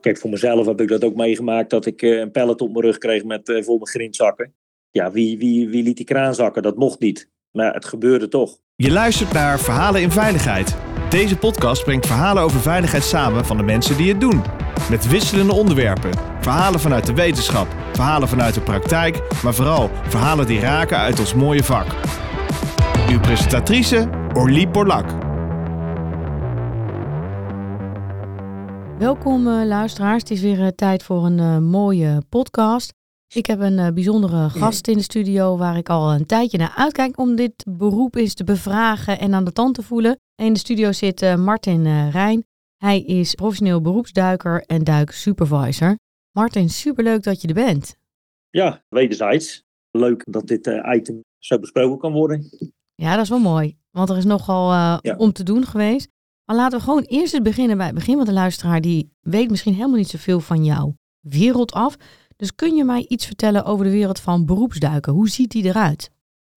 Kijk, voor mezelf heb ik dat ook meegemaakt dat ik een pallet op mijn rug kreeg met vol met grindzakken. Ja, wie, wie, wie liet die kraan zakken? Dat mocht niet. Maar het gebeurde toch. Je luistert naar Verhalen in Veiligheid. Deze podcast brengt verhalen over veiligheid samen van de mensen die het doen. Met wisselende onderwerpen. Verhalen vanuit de wetenschap, verhalen vanuit de praktijk, maar vooral verhalen die raken uit ons mooie vak. Uw presentatrice Orlie Borlak. Welkom uh, luisteraars, het is weer uh, tijd voor een uh, mooie podcast. Ik heb een bijzondere gast in de studio waar ik al een tijdje naar uitkijk om dit beroep eens te bevragen en aan de tand te voelen. In de studio zit Martin Rijn. Hij is professioneel beroepsduiker en duiksupervisor. Martin, superleuk dat je er bent. Ja, wederzijds. Leuk dat dit item zo besproken kan worden. Ja, dat is wel mooi, want er is nogal ja. om te doen geweest. Maar laten we gewoon eerst eens beginnen bij het begin. Want de luisteraar die weet misschien helemaal niet zoveel van jouw wereld af. Dus kun je mij iets vertellen over de wereld van beroepsduiken? Hoe ziet die eruit?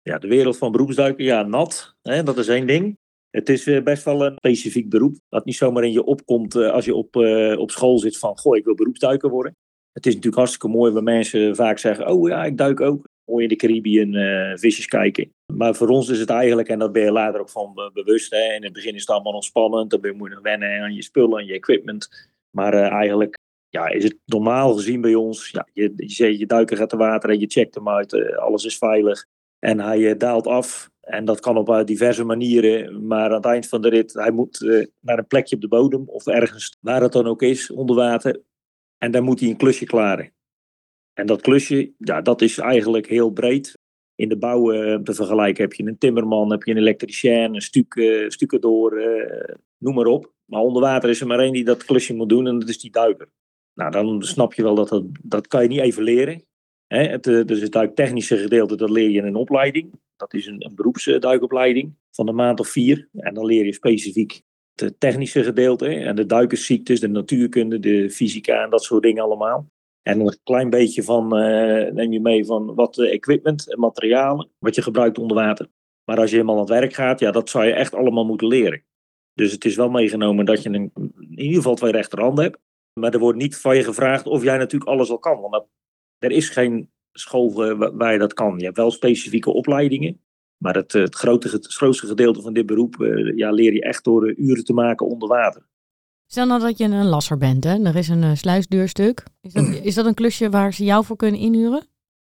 Ja, de wereld van beroepsduiken, ja, nat. Hè, dat is één ding. Het is eh, best wel een specifiek beroep. Dat niet zomaar in je opkomt uh, als je op, uh, op school zit van, goh, ik wil beroepsduiker worden. Het is natuurlijk hartstikke mooi waar mensen vaak zeggen, oh ja, ik duik ook mooi in de Caribbean uh, visjes kijken. Maar voor ons is het eigenlijk, en dat ben je later ook van bewust. Hè, in het begin is het allemaal nog spannend. Dan moet je nog wennen aan je spullen en je equipment. Maar uh, eigenlijk ja, is het normaal gezien bij ons. Ja, je, je, je duiker gaat te water en je checkt hem uit. Uh, alles is veilig. En hij daalt af. En dat kan op diverse manieren. Maar aan het eind van de rit, hij moet naar een plekje op de bodem. Of ergens waar het dan ook is, onder water. En dan moet hij een klusje klaren. En dat klusje, ja, dat is eigenlijk heel breed. In de bouw uh, te vergelijken heb je een timmerman, heb je een elektricien, een stuk, uh, noem maar op. Maar onder water is er maar één die dat klusje moet doen en dat is die duiker. Nou, dan snap je wel dat dat, dat kan je niet even leren. Hè? Het, dus het duiktechnische gedeelte, dat leer je in een opleiding. Dat is een, een beroepsduikopleiding van een maand of vier. En dan leer je specifiek het technische gedeelte en de duikersziektes, de natuurkunde, de fysica en dat soort dingen allemaal. En een klein beetje van uh, neem je mee van wat uh, equipment en materialen, wat je gebruikt onder water. Maar als je helemaal aan het werk gaat, ja, dat zou je echt allemaal moeten leren. Dus het is wel meegenomen dat je een, in ieder geval twee rechterhanden hebt. Maar er wordt niet van je gevraagd of jij natuurlijk alles al kan. Want er is geen school uh, waar je dat kan. Je hebt wel specifieke opleidingen. Maar het, het, grote, het grootste gedeelte van dit beroep ja, leer je echt door uren te maken onder water. Stel nou dat je een lasser bent, hè? er is een uh, sluisdeurstuk. Is dat, is dat een klusje waar ze jou voor kunnen inhuren?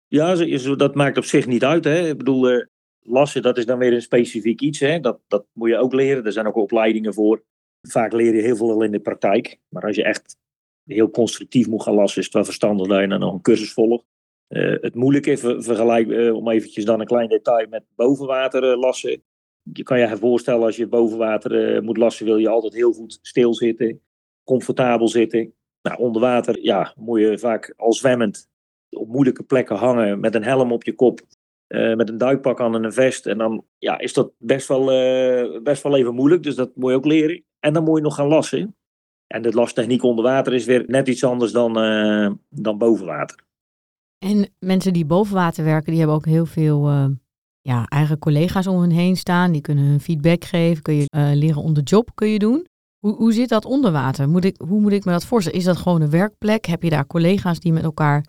Ja, dat maakt op zich niet uit. Hè? Ik bedoel, uh, lassen, dat is dan weer een specifiek iets. Hè? Dat, dat moet je ook leren. Er zijn ook opleidingen voor. Vaak leer je heel veel al in de praktijk. Maar als je echt heel constructief moet gaan lassen, is het wel verstandig dat je dan nog een cursus volgt. Uh, het moeilijke, ver, vergelijk, om eventjes dan een klein detail met bovenwater lassen je kan je voorstellen als je boven water uh, moet lassen, wil je altijd heel goed stilzitten, comfortabel zitten. Nou, onder water, ja, moet je vaak al zwemmend op moeilijke plekken hangen met een helm op je kop, uh, met een duikpak aan en een vest. En dan ja, is dat best wel, uh, best wel even moeilijk, dus dat moet je ook leren. En dan moet je nog gaan lassen. En de lastechniek onder water is weer net iets anders dan, dan boven water. En mensen die boven water werken, die hebben ook heel veel ja, eigen collega's om hen heen staan. Die kunnen hun feedback geven. Kun je uh, leren on the job kun je doen. Hoe, hoe zit dat onder water? Moet ik, hoe moet ik me dat voorstellen? Is dat gewoon een werkplek? Heb je daar collega's die met elkaar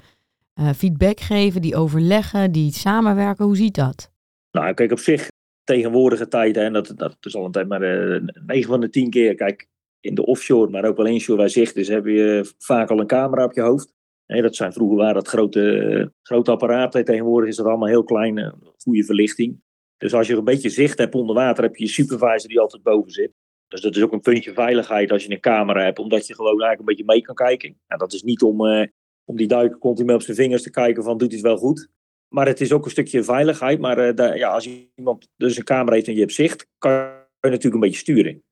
uh, feedback geven, die overleggen, die samenwerken? Hoe ziet dat? Nou, kijk, op zich tegenwoordige tijden, en dat, dat is al een tijd, maar uh, eh, 9 van de 10 keer, kijk, in de offshore, maar ook wel inshore waar zicht is, heb je vaak al een camera op je hoofd. Dat zijn vroeger waren dat grote, grote apparaten. Tegenwoordig is dat allemaal heel klein, eh, goede verlichting. Dus als je een beetje zicht hebt onder water, heb je je supervisor die altijd boven zit. Dus dat is ook een puntje veiligheid als je een camera hebt, omdat je gewoon eigenlijk een beetje mee kan kijken. En dat is niet om, uh, om die duiker continu op zijn vingers te kijken van doet hij het wel goed. Maar het is ook een stukje veiligheid. Maar daar, ja, als iemand dus een camera heeft en je hebt zicht, kan je natuurlijk een beetje sturen.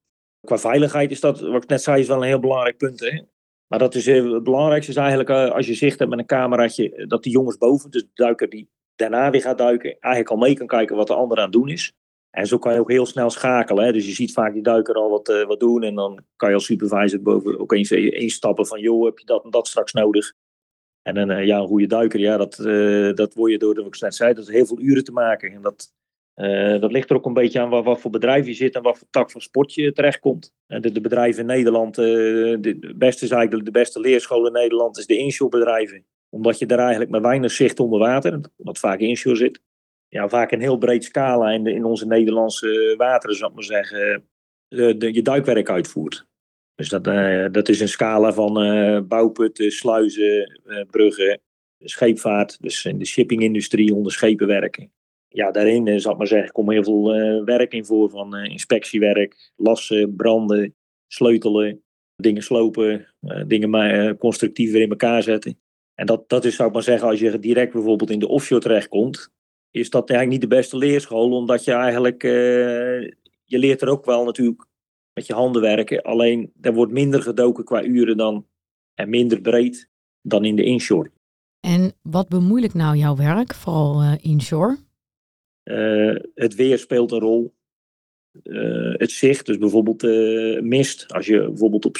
Qua veiligheid is dat, wat ik net zei, is wel een heel belangrijk punt. Hè? Maar dat is, eh, het belangrijkste is eigenlijk eh, als je zicht hebt met een cameraatje, eh, dat die jongens boven, dus de duiker die daarna weer gaat duiken, eigenlijk al mee kan kijken wat de ander aan het doen is. En zo kan je ook heel snel schakelen. Hè? Dus je ziet vaak die duiker al wat, wat doen. En dan kan je als supervisor boven ook eens instappen van... joh, heb je dat en dat straks nodig? En een, ja, een goede duiker, ja, dat, dat word je door, wat ik net zei... dat is heel veel uren te maken. En dat, Uh, dat ligt er ook een beetje aan wat, wat, voor bedrijf je zit en wat voor tak van sport je terechtkomt. Uh, de, de, bedrijven in Nederland, uh, de, beste is eigenlijk de beste leerschool in Nederland, is de inshore Omdat je daar eigenlijk met weinig zicht onder water, wat vaak inshore zit. Ja, vaak een heel breed scala in, de, in onze Nederlandse wateren, zou ik maar zeggen, je duikwerk uitvoert. Dus dat, dat is een scala van bouwputten, sluizen, bruggen, scheepvaart. Dus in de shippingindustrie onder schepen werken ja, daarin zal ik maar zeggen, komt heel veel uh, werk in voor. Van uh, inspectiewerk, lassen, branden, sleutelen, dingen slopen, dingen maar, constructief weer in elkaar zetten. En dat, dat is, zou ik maar zeggen, als je direct bijvoorbeeld in de offshore terechtkomt, is dat eigenlijk niet de beste leerschool, omdat je eigenlijk, je leert er ook wel natuurlijk met je handen werken. Alleen er wordt minder gedoken qua uren dan, en minder breed dan in de inshore. En wat bemoeilijkt nou jouw werk, vooral inshore? Eh, het weer speelt een rol. Eh, het zicht, dus bijvoorbeeld eh, mist. Als je bijvoorbeeld op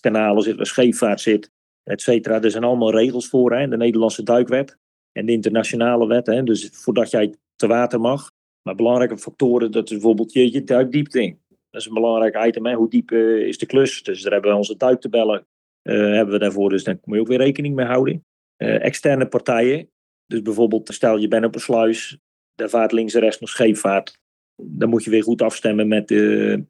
kanalen zit, waar scheepvaart zit, et cetera. Er zijn allemaal regels voor, hè, de Nederlandse duikwet en de internationale wet. Hè, dus voordat jij te water mag. Maar belangrijke factoren, dat is bijvoorbeeld je, je duikdiepte. Dat is een belangrijk item. Hè. Hoe diep is de klus? Dus daar hebben we onze duiktabellen. Hebben we daarvoor, dus daar moet je ook weer rekening mee houden. externe partijen. Dus bijvoorbeeld, stel je bent op een sluis, daar vaart links en rechts nog scheepvaart. Dan moet je weer goed afstemmen met de,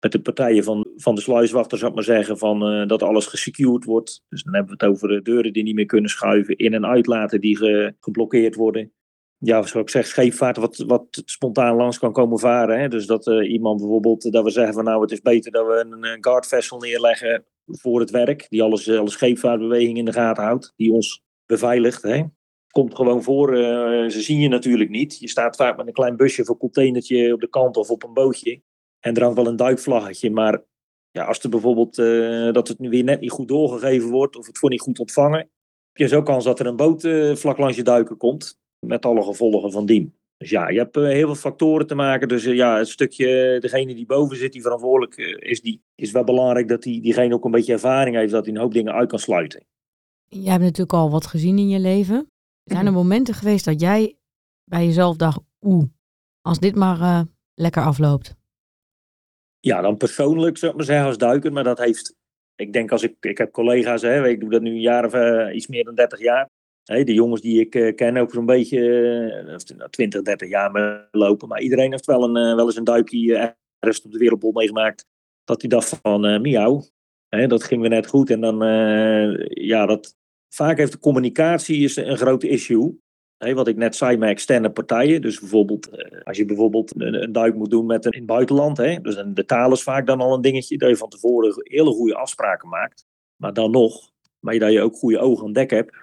met de partijen van, van de sluiswachter, zou ik maar zeggen, van, uh, dat alles gesecured wordt. Dus dan hebben we het over deuren die niet meer kunnen schuiven, in- en uitlaten die ge, geblokkeerd worden. Ja, zoals ik zeg, scheepvaart wat, wat spontaan langs kan komen varen. Hè? Dus dat uh, iemand bijvoorbeeld, dat we zeggen van nou het is beter dat we een, een guard vessel neerleggen voor het werk. Die alles, alle scheepvaartbeweging in de gaten houdt, die ons beveiligt. Hè? Komt gewoon voor. Uh, ze zien je natuurlijk niet. Je staat vaak met een klein busje een containertje op de kant of op een bootje. En er hangt wel een duikvlaggetje. Maar ja, als er bijvoorbeeld uh, dat het nu weer net niet goed doorgegeven wordt of het voor niet goed ontvangen, heb je zo kans dat er een boot uh, vlak langs je duiken komt. Met alle gevolgen van dien. Dus ja, je hebt heel veel factoren te maken. Dus ja, het stukje, degene die boven zit, die verantwoordelijk is, die, is wel belangrijk dat die, diegene ook een beetje ervaring heeft, dat hij een hoop dingen uit kan sluiten. Jij hebt natuurlijk al wat gezien in je leven. Zijn er momenten geweest dat jij bij jezelf dacht, oeh, als dit maar uh, lekker afloopt? Ja, dan persoonlijk zou ik maar zeggen als duiker, maar dat heeft, ik denk als ik, ik heb collega's, hè, ik doe dat nu een jaar of uh, iets meer dan 30 jaar. De jongens die ik uh, ken ook zo'n beetje uh, 20, 30 jaar lopen, maar iedereen heeft wel, een, wel eens een duikje ergens op de wereldbol meegemaakt. Dat hij dacht van, miauw, dat ging weer net goed en dan, ja, dat, Vaak heeft de communicatie is een grote issue. wat ik net zei met externe partijen. Dus bijvoorbeeld, eh, als je bijvoorbeeld een, een, duik moet doen met een, in het buitenland. Hè, dus de taal is vaak dan al een dingetje. Dat je van tevoren hele goede afspraken maakt. Maar dan nog, maar dat je ook goede ogen aan dek hebt.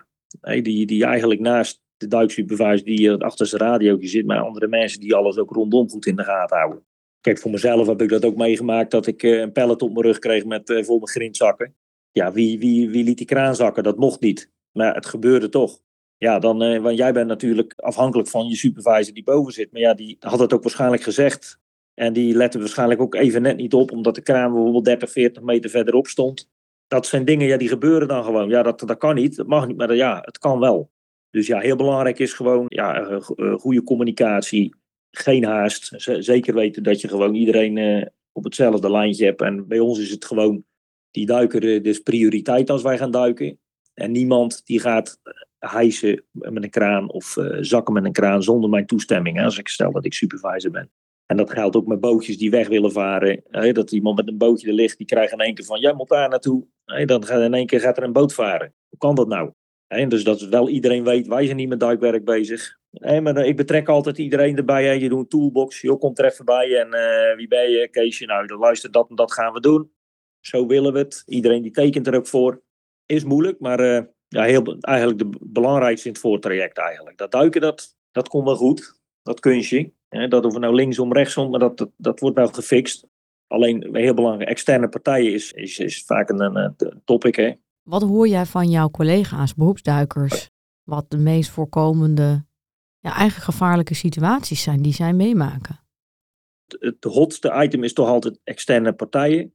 die, die eigenlijk naast de duiksupervisor die achter zijn radio zit. Maar andere mensen die alles ook rondom goed in de gaten houden. Kijk, voor mezelf heb ik dat ook meegemaakt. Dat ik eh, een pallet op mijn rug kreeg met uh, vol met grindzakken ja, wie, wie, wie liet die kraan zakken? Dat mocht niet. Maar het gebeurde toch. Ja, dan, eh, want jij bent natuurlijk afhankelijk van je supervisor die boven zit. Maar ja, die had het ook waarschijnlijk gezegd. En die lette waarschijnlijk ook even net niet op, omdat de kraan bijvoorbeeld 30, 40 meter verderop stond. Dat zijn dingen, ja, die gebeuren dan gewoon. Ja, dat, dat kan niet, dat mag niet, maar ja, het kan wel. Dus ja, heel belangrijk is gewoon ja, uh, uh, goede communicatie, geen haast. Zeker weten dat je gewoon iedereen op hetzelfde lijntje hebt. En bij ons is het gewoon die duiken dus prioriteit als wij gaan duiken. En niemand die gaat hijsen met een kraan of uh, zakken met een kraan zonder mijn toestemming. Hè, als ik stel dat ik supervisor ben. En dat geldt ook met bootjes die weg willen varen. Hè, dat iemand met een bootje er ligt, die krijgt in één keer van, jij moet daar naartoe. Hè, dan in één keer gaat er een boot varen. Hoe kan dat nou? Dus dat wel iedereen weet, wij zijn niet met duikwerk bezig. Maar ik betrek altijd iedereen erbij. Je doet een toolbox, joh, komt er even bij. En wie ben je? Keesje, nou, dan luister, dat en dat gaan we doen. Zo willen we het. Iedereen die tekent er ook voor. Is moeilijk, maar uh, ja, heel, eigenlijk de belangrijkste in het voortraject eigenlijk. Dat duiken, dat, dat komt wel goed. Dat kunstje. Hè, dat of we nou linksom, rechtsom, maar dat, dat, dat wordt wel gefixt. Alleen heel belangrijk, externe partijen is, is, is vaak een, een, topic. Hè. Wat hoor jij van jouw collega's, beroepsduikers? Wat de meest voorkomende, ja, eigen gevaarlijke situaties zijn die zij meemaken? Het hotste item is toch altijd externe partijen.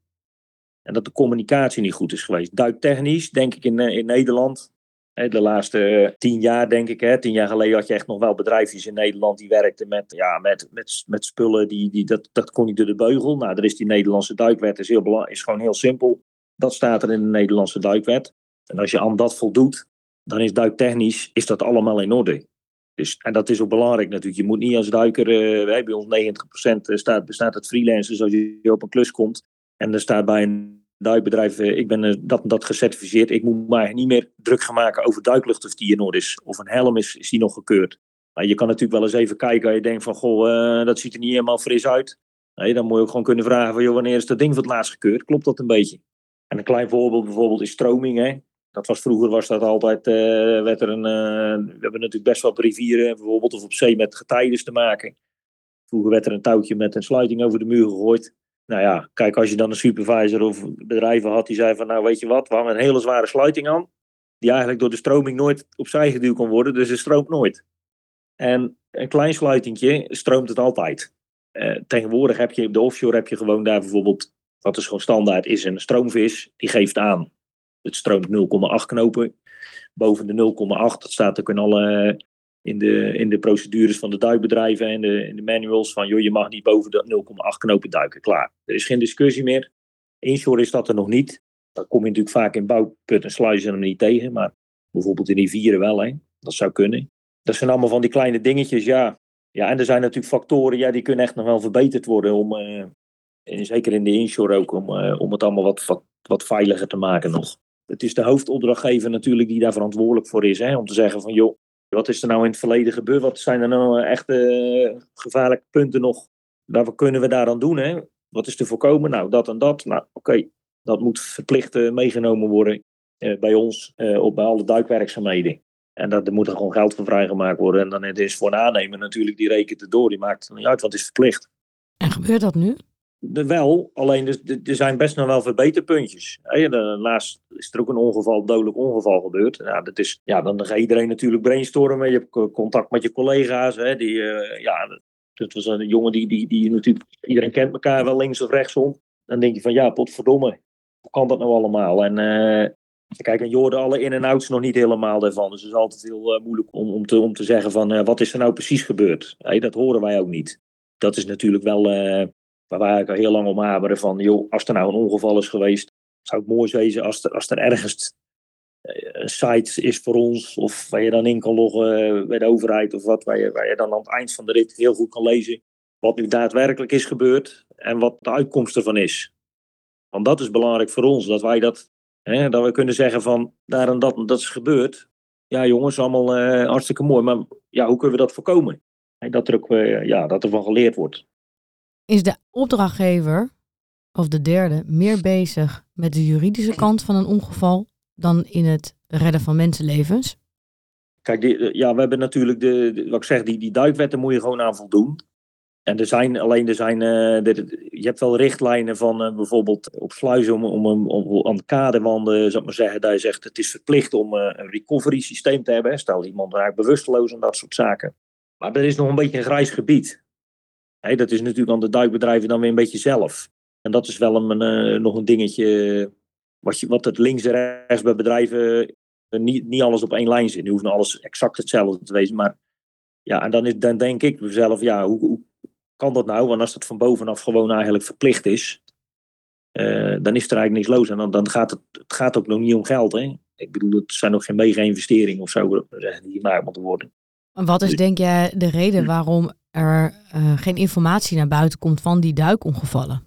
En dat de communicatie niet goed is geweest. Duiktechnisch, denk ik in, eh, in Nederland, De laatste tien jaar, denk ik. Hè. Tien jaar geleden had je echt nog wel bedrijfjes in Nederland die werkten met, ja, met, met, met spullen. Die, die, dat, dat kon niet door de beugel. Nou, er is die Nederlandse duikwet. Is, heel is gewoon heel simpel. Dat staat er in de Nederlandse duikwet. En als je aan dat voldoet, dan is duiktechnisch is dat allemaal in orde. Dus, en dat is ook belangrijk natuurlijk. Je moet niet als duiker, uh, bij ons 90% staat, bestaat uit freelancers als je op een klus komt. En er staat bij een duikbedrijf, uh, ik ben uh, dat dat gecertificeerd. Ik moet mij niet meer druk gaan maken over duiklucht of die in orde is. Of een helm is, is die nog gekeurd. Maar je kan natuurlijk wel eens even kijken als je denkt van, goh, dat ziet er niet helemaal fris uit. Nee, dan moet je ook gewoon kunnen vragen van, joh, wanneer is dat ding voor het laatst gekeurd? Klopt dat een beetje? En een klein voorbeeld bijvoorbeeld is stroming. Hè? Dat was vroeger was dat altijd, werd er een, we hebben natuurlijk best wel op rivieren bijvoorbeeld of op zee met getijden te maken. Vroeger werd er een touwtje met een sluiting over de muur gegooid. Nou ja, kijk, als je dan een supervisor of bedrijven had die zei van, nou weet je wat, we hebben een hele zware sluiting aan, die eigenlijk door de stroming nooit opzij geduwd kon worden, dus het stroomt nooit. En een klein sluitingje stroomt het altijd. Uh, tegenwoordig heb je op de offshore heb je gewoon daar bijvoorbeeld, wat is gewoon standaard, is een stroomvis, die geeft aan het stroomt 0,8 knopen. Boven de 0,8, dat staat ook in alle in de, in de procedures van de duikbedrijven en de, in de manuals van joh, je mag niet boven de 0,8 knopen duiken. Klaar. Er is geen discussie meer. Inshore is dat er nog niet. Dat kom je natuurlijk vaak in bouwput en sluizen er niet tegen, maar bijvoorbeeld in rivieren wel. Hè. Dat zou kunnen. Dat zijn allemaal van die kleine dingetjes, ja. Ja, en er zijn natuurlijk factoren, ja, die kunnen echt nog wel verbeterd worden om, uh, zeker in de inshore ook, om, uh, om het allemaal wat, wat, wat veiliger te maken nog het is de hoofdopdrachtgever natuurlijk die daar verantwoordelijk voor is. Hè, om te zeggen van joh, wat is er nou in het verleden gebeurd? Wat zijn er nou echte eh, gevaarlijke punten nog? Wat kunnen we daaraan doen? Hè? Wat is te voorkomen? Nou, dat en dat. Nou, oké, dat moet verplicht uh, meegenomen worden bij ons op bij alle duikwerkzaamheden. En dat, er moet er gewoon geld voor vrijgemaakt worden. En dan is voor een aannemer natuurlijk, die rekent het door. Die maakt het niet uit, wat is verplicht. En gebeurt dat nu? Wel, alleen er, er zijn best nog wel verbeterpuntjes. Laatst is er ook een ongeval, dodelijk ongeval gebeurd. Ja, dat is, ja, dan gaat iedereen natuurlijk brainstormen. Je hebt contact met je collega's. Hè, die, uh, ja, dat was een jongen die, die, die natuurlijk, iedereen kent elkaar wel links of rechtsom. Dan denk je van ja, potverdomme, hoe kan dat nou allemaal? En uh, kijk, en je hoorde alle in- en outs nog niet helemaal daarvan. Dus het is altijd heel uh, moeilijk om, om, te, om te zeggen van wat is er nou precies gebeurd? Dat horen wij ook niet. Dat is natuurlijk wel Waar wij al heel lang om hameren van, joh, als er nou een ongeval is geweest, zou het mooi zijn als er, als er ergens eh, een site is voor ons, of waar je dan in kan loggen eh, bij de overheid, of wat, waar je, waar je dan aan het eind van de rit heel goed kan lezen wat nu daadwerkelijk is gebeurd en wat de uitkomst ervan is. Want dat is belangrijk voor ons, dat wij dat, hè, dat we kunnen zeggen van, daar en dat, dat is gebeurd. Ja jongens, allemaal uh, hartstikke mooi, maar ja, hoe kunnen we dat voorkomen? En dat er ook, uh, ja, dat er van geleerd wordt. Is de opdrachtgever, of de derde, meer bezig met de juridische kant van een ongeval dan in het redden van mensenlevens? Kijk, die, ja, we hebben natuurlijk de, wat ik zeg, die, die duikwetten moet je gewoon aan voldoen. En er zijn alleen, er zijn, er, je hebt wel richtlijnen van uh, bijvoorbeeld op sluizen om, om, om, om aan de kadewanden, zou ik maar zeggen, je zegt het is verplicht om een recovery systeem te hebben. Stel iemand raakt bewusteloos en dat soort zaken. Maar er is nog een beetje een grijs gebied dat is natuurlijk aan de duikbedrijven dan weer een beetje zelf. En dat is wel een, uh, nog een dingetje wat, je, wat het links en rechts bij bedrijven uh, niet, niet alles op één lijn zit. Nu hoeft nou alles exact hetzelfde te wezen. Maar ja, en dan, is, dan denk ik mezelf, ja, hoe, hoe kan dat nou? Want als dat van bovenaf gewoon eigenlijk verplicht is, uh, dan is er eigenlijk niks los. En dan, dan gaat het, het gaat ook nog niet om geld. Hè? Ik bedoel, het zijn nog geen mega investeringen of zo die gemaakt moeten worden. Wat is denk jij de reden waarom er uh, geen informatie naar buiten komt van die duikongevallen?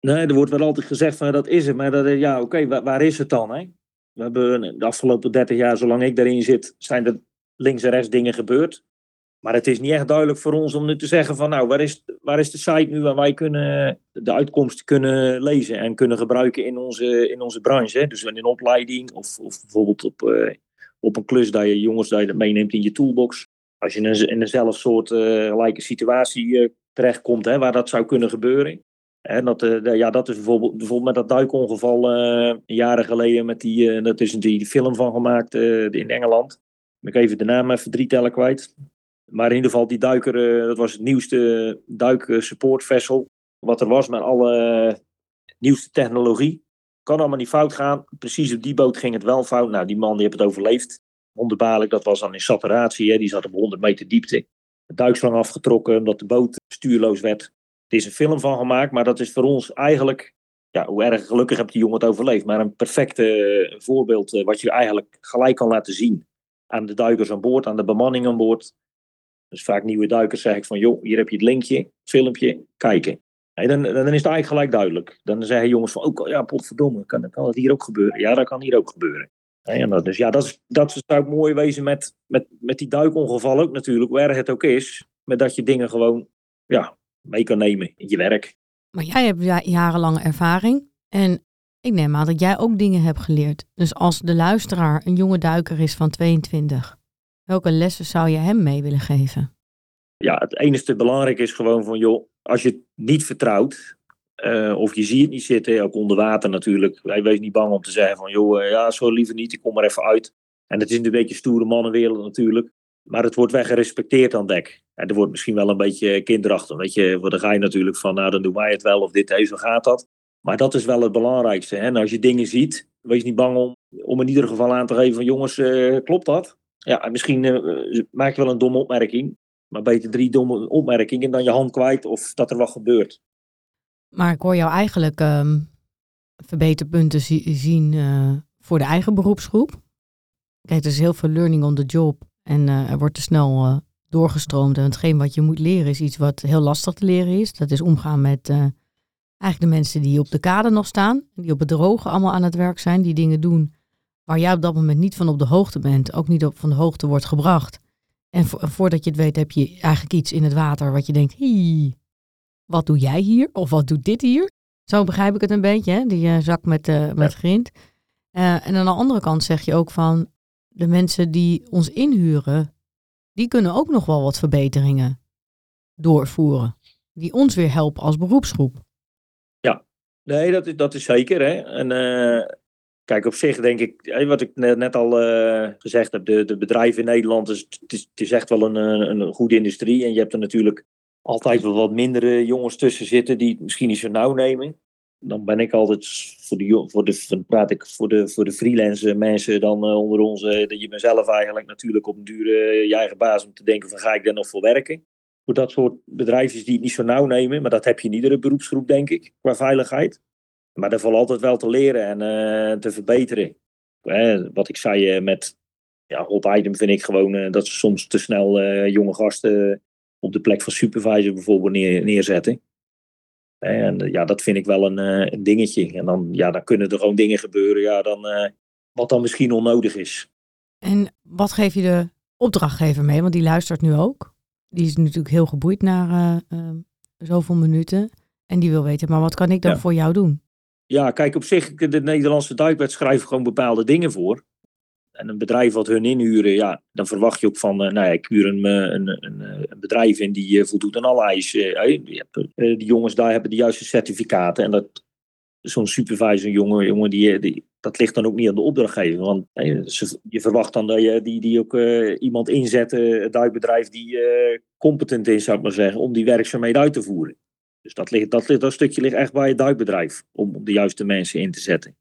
Nee, er wordt wel altijd gezegd van dat is het. Maar dat, ja, oké, waar, is het dan? Hè? We hebben de afgelopen 30 jaar, zolang ik daarin zit, zijn er links en rechts dingen gebeurd. Maar het is niet echt duidelijk voor ons om nu te zeggen van nou, waar is, waar is de site nu waar wij kunnen de uitkomsten kunnen lezen en kunnen gebruiken in onze, in onze branche. Hè? Dus in opleiding of, of bijvoorbeeld op, op een klus dat je jongens dat meeneemt in je toolbox. Als je in, eenzelfde soort uh, gelijke situatie uh, terechtkomt hè, waar dat zou kunnen gebeuren. En dat, uh, ja, dat is bijvoorbeeld, bijvoorbeeld met dat duikongeval jaren geleden. Met die, dat is die film van gemaakt in Engeland. Ik even de naam even drie tellen kwijt. Maar in ieder geval die duiker, dat was het nieuwste duik support vessel. Wat er was met alle nieuwste technologie kan allemaal niet fout gaan. Precies op die boot ging het wel fout. Nou, die man die heeft het overleefd. Wonderbaarlijk, dat was dan in saturatie. Hè. Die zat op 100 meter diepte. De duikslang afgetrokken omdat de boot stuurloos werd. Er is een film van gemaakt, maar dat is voor ons eigenlijk... Ja, hoe erg gelukkig heeft die jongen het overleefd. Maar een perfecte voorbeeld wat je eigenlijk gelijk kan laten zien. Aan de duikers aan boord, aan de bemanning aan boord. Dus vaak nieuwe duikers zeg ik van, joh, hier heb je het linkje, filmpje, kijken. dan, dan is het eigenlijk gelijk duidelijk. Dan zeggen jongens van, oh ja, potverdomme, kan, kan het hier ook gebeuren? Ja, dat kan hier ook gebeuren. En dat, dus ja, dat, is, dat zou mooi wezen met, met, met die duikongeval ook natuurlijk, waar het ook is. Met dat je dingen gewoon ja, mee kan nemen in je werk. Maar jij hebt jarenlange ervaring en ik neem aan dat jij ook dingen hebt geleerd. Dus als de luisteraar een jonge duiker is van 22, Welke lessen zou je hem mee willen geven? Ja, het enige belangrijk is gewoon van, joh, als je het niet vertrouwt, uh, of je ziet het niet zitten, ook onder water natuurlijk. Wij wees niet bang om te zeggen van, joh, uh, ja, zo liever niet, ik kom maar even uit. En het is een beetje stoere mannenwereld natuurlijk. Maar het wordt wel gerespecteerd aan dek. En er wordt misschien wel een beetje kinderachtig. Weet je, dan ga je natuurlijk van, nou dan doen wij het wel of dit, hey, zo gaat dat. Maar dat is wel het belangrijkste. Hè? En als je dingen ziet, wees niet bang om, om in ieder geval aan te geven van, jongens, uh, klopt dat? Ja, misschien maak je wel een domme opmerking. Maar beter drie domme opmerkingen dan je hand kwijt of dat er wat gebeurt. Maar ik hoor jou eigenlijk um, verbeterpunten zien uh, voor de eigen beroepsgroep. Kijk, er is heel veel learning on the job. En uh, er wordt te snel uh, doorgestroomd. En hetgeen wat je moet leren is iets wat heel lastig te leren is. Dat is omgaan met eigenlijk de mensen die op de kade nog staan. Die op het droge allemaal aan het werk zijn. Die dingen doen waar jij op dat moment niet van op de hoogte bent, ook niet op van de hoogte wordt gebracht. En voordat je het weet heb je eigenlijk iets in het water wat je denkt, hi, wat doe jij hier? Of wat doet dit hier? Zo begrijp ik het een beetje, hè? die uh, zak met, uh, met grind. Uh, en aan de andere kant zeg je ook van, de mensen die ons inhuren, die kunnen ook nog wel wat verbeteringen doorvoeren. Die ons weer helpen als beroepsgroep. Ja, nee, dat is, dat is zeker. Hè? En Kijk, op zich denk ik, wat ik net al gezegd heb, de, de bedrijven in Nederland, is, het, is, het is echt wel een, een goede industrie. En je hebt er natuurlijk altijd wel wat mindere jongens tussen zitten die het misschien niet zo nauw nemen. Dan ben ik altijd voor de, voor de, praat ik voor de, voor de freelance mensen dan uh, onder ons, dat je mezelf eigenlijk natuurlijk op een dure je eigen baas om te denken van ga ik daar nog voor werken. Voor dat soort bedrijven die het niet zo nauw nemen, maar dat heb je in iedere beroepsgroep denk ik, qua veiligheid. Maar er valt altijd wel te leren en te verbeteren. wat ik zei met ja, hot item vind ik gewoon dat ze soms te snel jonge gasten op de plek van supervisor bijvoorbeeld neer, neerzetten. En ja, dat vind ik wel een, een, dingetje. En dan, ja, dan kunnen er gewoon dingen gebeuren ja, dan, wat dan misschien onnodig is. En wat geef je de opdrachtgever mee? Want die luistert nu ook. Die is natuurlijk heel geboeid naar zoveel minuten. En die wil weten, maar wat kan ik dan voor jou doen? Ja, kijk, op zich, de Nederlandse duikwet schrijft gewoon bepaalde dingen voor. En een bedrijf wat hun inhuren, ja, dan verwacht je ook van, uh, nou ja, ik huur een, eh, een, eh, een bedrijf in die voldoet aan alle eisen. die jongens daar hebben de juiste certificaten. En dat zo'n supervisor, jongen, jongen die, dat ligt dan ook niet aan de opdrachtgever. Want je verwacht dan dat je die, die ook iemand inzet, een duikbedrijf die competent is, zou ik maar zeggen, om die werkzaamheden uit te voeren. Dus dat, ligt, dat, ligt, dat stukje ligt echt bij het duikbedrijf om de juiste mensen in te zetten.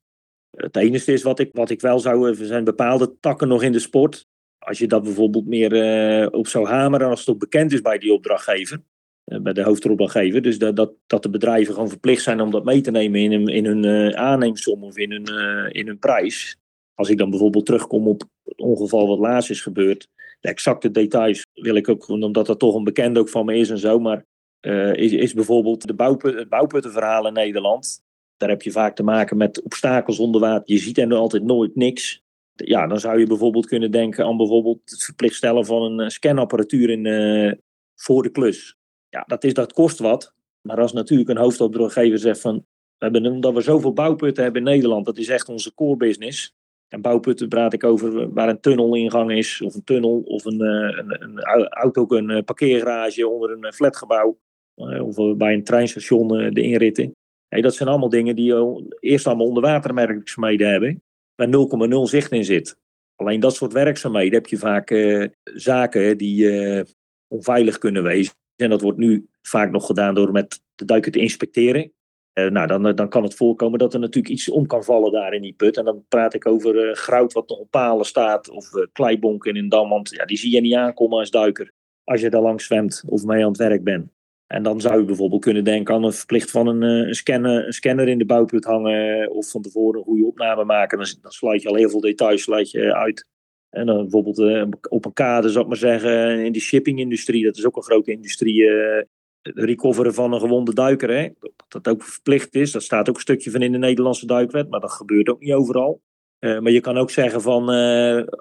Het enige is wat ik, wat ik wel zou. Er zijn bepaalde takken nog in de sport. Als je dat bijvoorbeeld meer uh, op zou hameren als het ook bekend is bij die opdrachtgever. Uh, bij de hoofdopdrachtgever. Dus dat, dat, dat de bedrijven gewoon verplicht zijn om dat mee te nemen in, hun, in hun uh, aanneemsom of in hun, in hun prijs. Als ik dan bijvoorbeeld terugkom op het ongeval wat laatst is gebeurd. De exacte details wil ik ook, omdat dat toch een bekende ook van me is en zo. Maar is, is bijvoorbeeld de bouwput, het bouwputtenverhaal in Nederland. Daar heb je vaak te maken met obstakels onder water. Je ziet er altijd nooit niks. Ja, dan zou je bijvoorbeeld kunnen denken aan bijvoorbeeld het verplicht stellen van een eh, scanapparatuur in, uh, voor de klus. Ja, dat, is, dat kost wat. Maar als natuurlijk een hoofdopdrachtgever zegt van, we hebben, omdat we zoveel bouwputten hebben in Nederland, dat is echt onze core business. En bouwputten praat ik over waar een tunnelingang is, of een tunnel, of een, een, een auto, een parkeergarage onder een flatgebouw. Eh, of bij een treinstation eh, de inritten. Hey, dat zijn allemaal dingen die eerst allemaal onder waterwerkzaamheden hebben, waar 0,0 zicht in zit. Alleen dat soort werkzaamheden heb je vaak uh, zaken die uh, onveilig kunnen wezen. En dat wordt nu vaak nog gedaan door met de duiker te inspecteren. nou, dan, dan kan het voorkomen dat er natuurlijk iets om kan vallen daar in die put. En dan praat ik over grout wat nog op palen staat of kleibonken in een dam. Want ja, die zie je niet aankomen als duiker als je daar langs zwemt of mee aan het werk bent. En dan zou je bijvoorbeeld kunnen denken aan een verplicht van een, een, scanner, een scanner in de bouwput hangen of van tevoren een goede opname maken. Dan, sluit je al heel veel details je uit. En dan bijvoorbeeld op een kade, zou ik maar zeggen, in de shippingindustrie, dat is ook een grote industrie, uh, recoveren van een gewonde duiker. Hè? Dat ook verplicht is, dat staat ook een stukje van in de Nederlandse duikwet, maar dat gebeurt ook niet overal. Maar je kan ook zeggen van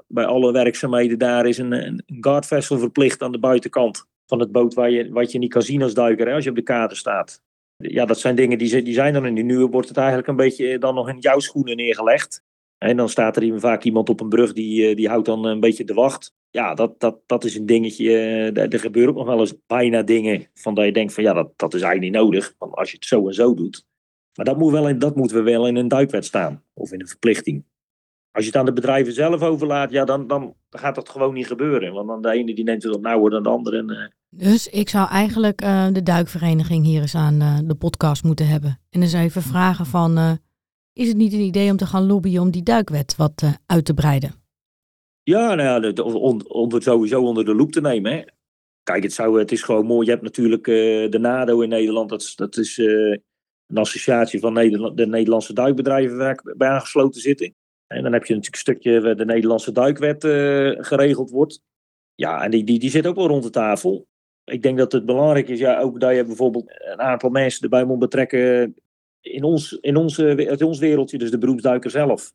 bij alle werkzaamheden daar is een, een vessel verplicht aan de buitenkant van het boot waar je, wat je niet kan zien als duiker hè, als je op de kade staat. Ja, dat zijn dingen die, die zijn dan in die nu wordt het eigenlijk een beetje dan nog in jouw schoenen neergelegd. En dan staat er vaak iemand op een brug die, eh, die houdt dan een beetje de wacht. Ja, dat, dat, dat is een dingetje. Er, er gebeuren ook nog wel eens bijna dingen van dat je denkt van ja, dat, dat is eigenlijk niet nodig. Want als je het zo en zo doet. Maar dat, moet wel in, dat moeten we wel in een duikwet staan. Of in een verplichting. Als je het aan de bedrijven zelf overlaat, ja, dan, dan gaat dat gewoon niet gebeuren. Want dan de ene die neemt het op nauwer dan de andere. En, uh... Dus ik zou eigenlijk uh, de duikvereniging hier eens aan uh, de podcast moeten hebben. En eens even vragen van, is het niet een idee om te gaan lobbyen om die duikwet wat uit te breiden? Ja, nou ja, onder, sowieso onder de loep te nemen. Hè. Kijk, het, zou, het is gewoon mooi. Je hebt natuurlijk de NADO in Nederland. Dat, dat is een associatie van Nederland, de Nederlandse duikbedrijven waar ik bij aangesloten zitten. En dan heb je natuurlijk een stukje waar de Nederlandse duikwet uh, geregeld wordt. Ja, en die, die, die zit ook wel rond de tafel. Ik denk dat het belangrijk is, ja, ook dat je bijvoorbeeld een aantal mensen erbij moet betrekken in ons, in onze, in ons wereldje, dus de beroepsduiker zelf.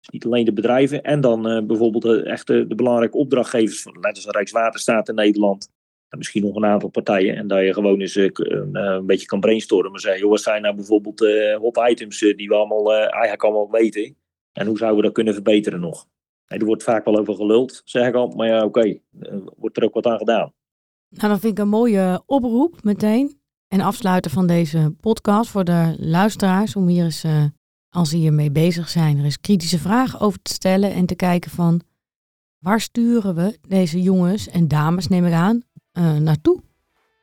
Dus niet alleen de bedrijven en dan uh, bijvoorbeeld de, echt de, belangrijke opdrachtgevers, net als Rijkswaterstaat in Nederland. En misschien nog een aantal partijen. En dat je gewoon eens een beetje kan brainstormen. En zeggen, joh, wat zijn nou bijvoorbeeld hot items die we allemaal eigenlijk allemaal weten. En hoe zouden we dat kunnen verbeteren nog? er wordt vaak wel over geluld, zeg ik al. Maar ja, oké, eh, wordt er ook wat aan gedaan. Nou, dan vind ik een mooie oproep meteen. En afsluiten van deze podcast voor de luisteraars. Om hier eens, uh, als ze hiermee bezig zijn, er eens kritische vragen over te stellen. En te kijken van, waar sturen we deze jongens en dames, neem ik aan, naartoe?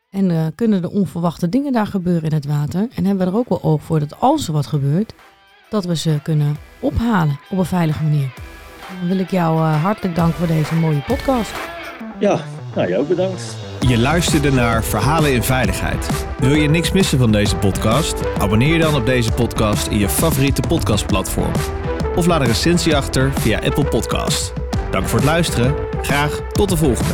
En kunnen er onverwachte dingen daar gebeuren in het water? En hebben we er ook wel oog voor dat als er wat gebeurt, dat we ze kunnen ophalen op een veilige manier. Dan wil ik jou uh, hartelijk danken voor deze mooie podcast. Ja, nou jou ook bedankt. Je luisterde naar Verhalen in Veiligheid. Wil je niks missen van deze podcast? Abonneer je dan op deze podcast in je favoriete podcastplatform. Of laat een recensie achter via Apple Podcast. Dank voor het luisteren. Graag tot de volgende.